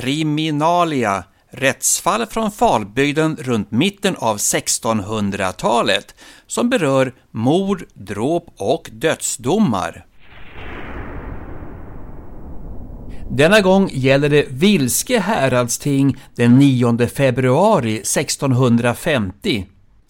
Kriminalia Rättsfall från Falbygden runt mitten av 1600-talet som berör mord, dråp och dödsdomar. Denna gång gäller det Vilske häradsting den 9 februari 1650.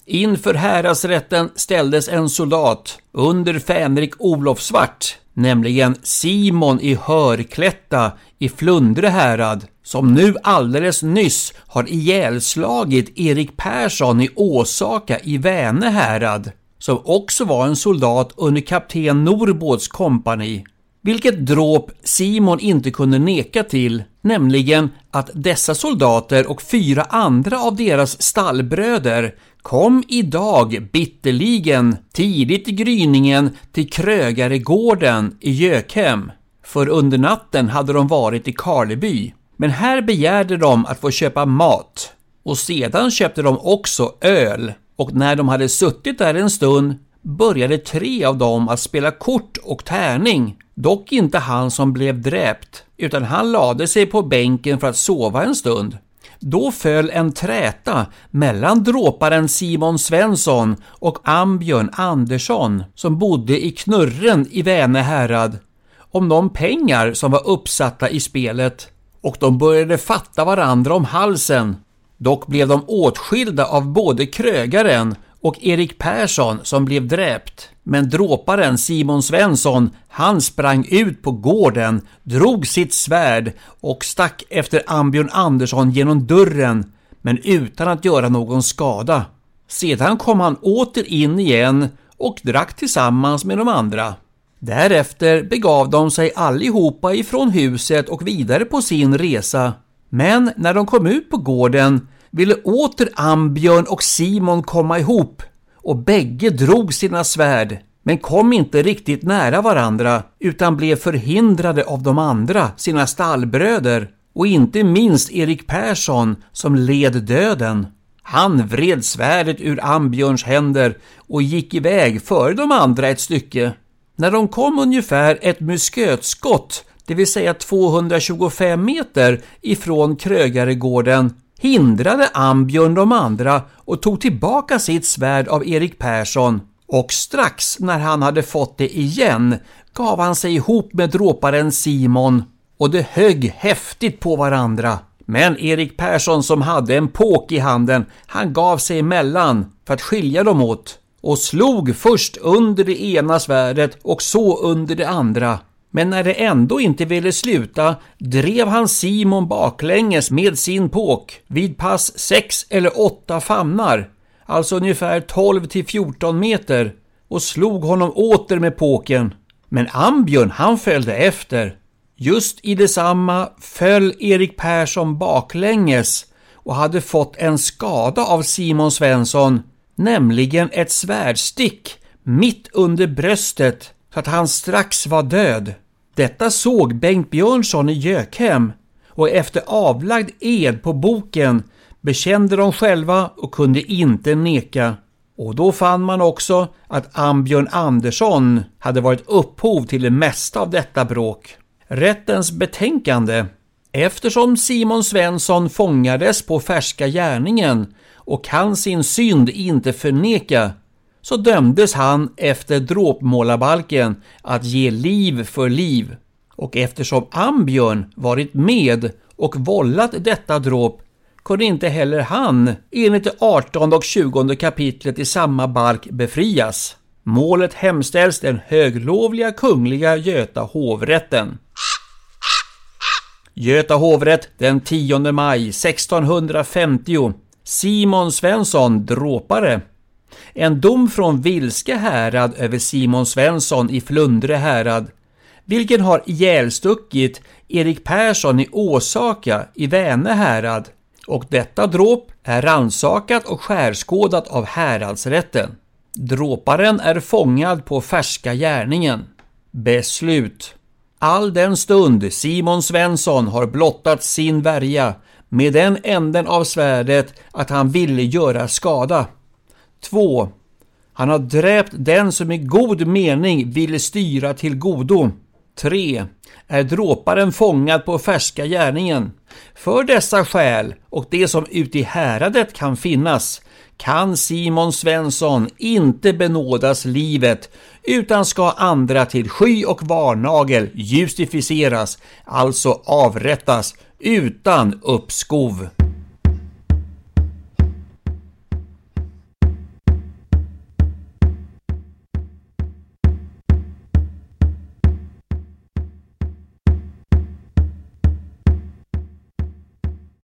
Inför häradsrätten ställdes en soldat under Fänrik Olofsvart, nämligen Simon i Hörklätta i Flundre härad, som nu alldeles nyss har ihjälslagit Erik Persson i Åsaka i Väne härad, som också var en soldat under kapten Norbåds kompani. Vilket dråp Simon inte kunde neka till, nämligen att dessa soldater och fyra andra av deras stallbröder kom idag bitterligen tidigt i gryningen till Krögaregården i Gökhem. För under natten hade de varit i Karleby. Men här begärde de att få köpa mat. Och sedan köpte de också öl. Och när de hade suttit där en stund började tre av dem att spela kort och tärning. Dock inte han som blev dräpt, utan han lade sig på bänken för att sova en stund. Då föll en träta mellan dråparen Simon Svensson och Ambjörn Andersson som bodde i Knurren i Väne härad om de pengar som var uppsatta i spelet och de började fatta varandra om halsen. Dock blev de åtskilda av både krögaren och Erik Persson som blev dräpt. Men dråparen Simon Svensson, han sprang ut på gården, drog sitt svärd och stack efter Ambjörn Andersson genom dörren, men utan att göra någon skada. Sedan kom han åter in igen och drack tillsammans med de andra. Därefter begav de sig allihopa ifrån huset och vidare på sin resa. Men när de kom ut på gården ville åter Ambjörn och Simon komma ihop och bägge drog sina svärd men kom inte riktigt nära varandra utan blev förhindrade av de andra, sina stallbröder och inte minst Erik Persson som led döden. Han vred svärdet ur Ambjörns händer och gick iväg före de andra ett stycke. När de kom ungefär ett muskötskott, det vill säga 225 meter ifrån Krögaregården, hindrade Ambjörn de andra och tog tillbaka sitt svärd av Erik Persson. Och strax när han hade fått det igen gav han sig ihop med dråparen Simon. Och de högg häftigt på varandra. Men Erik Persson som hade en påk i handen, han gav sig emellan för att skilja dem åt och slog först under det ena svärdet och så under det andra. Men när det ändå inte ville sluta drev han Simon baklänges med sin påk vid pass 6 eller 8 famnar, alltså ungefär 12 till 14 meter, och slog honom åter med påken. Men Ambjörn han följde efter. Just i detsamma föll Erik Persson baklänges och hade fått en skada av Simon Svensson nämligen ett svärdstick mitt under bröstet så att han strax var död. Detta såg Bengt Björnsson i Gökhem och efter avlagd ed på boken bekände de själva och kunde inte neka. Och då fann man också att Ambjörn Andersson hade varit upphov till det mesta av detta bråk. Rättens betänkande Eftersom Simon Svensson fångades på färska gärningen och kan sin synd inte förneka, så dömdes han efter dråpmålarbalken att ge liv för liv. Och eftersom Ambjörn varit med och vållat detta dråp kunde inte heller han enligt det 18 och 20 kapitlet i samma balk befrias. Målet hemställs den höglovliga kungliga Göta hovrätten. Göta hovrätt den 10 maj 1650 Simon Svensson, dråpare. En dom från Vilska härad över Simon Svensson i Flundre härad. vilken har ihjälstuckit Erik Persson i Åsaka i Väne härad och detta dråp är ransakat och skärskådat av häradsrätten. Dråparen är fångad på färska gärningen. Beslut. All den stund Simon Svensson har blottat sin värja med den änden av svärdet att han ville göra skada. 2. Han har dräpt den som i god mening ville styra till godo. 3. Är dråparen fångad på färska gärningen. För dessa skäl och det som ute i häradet kan finnas kan Simon Svensson inte benådas livet utan ska andra till sky och varnagel justificeras, alltså avrättas utan uppskov.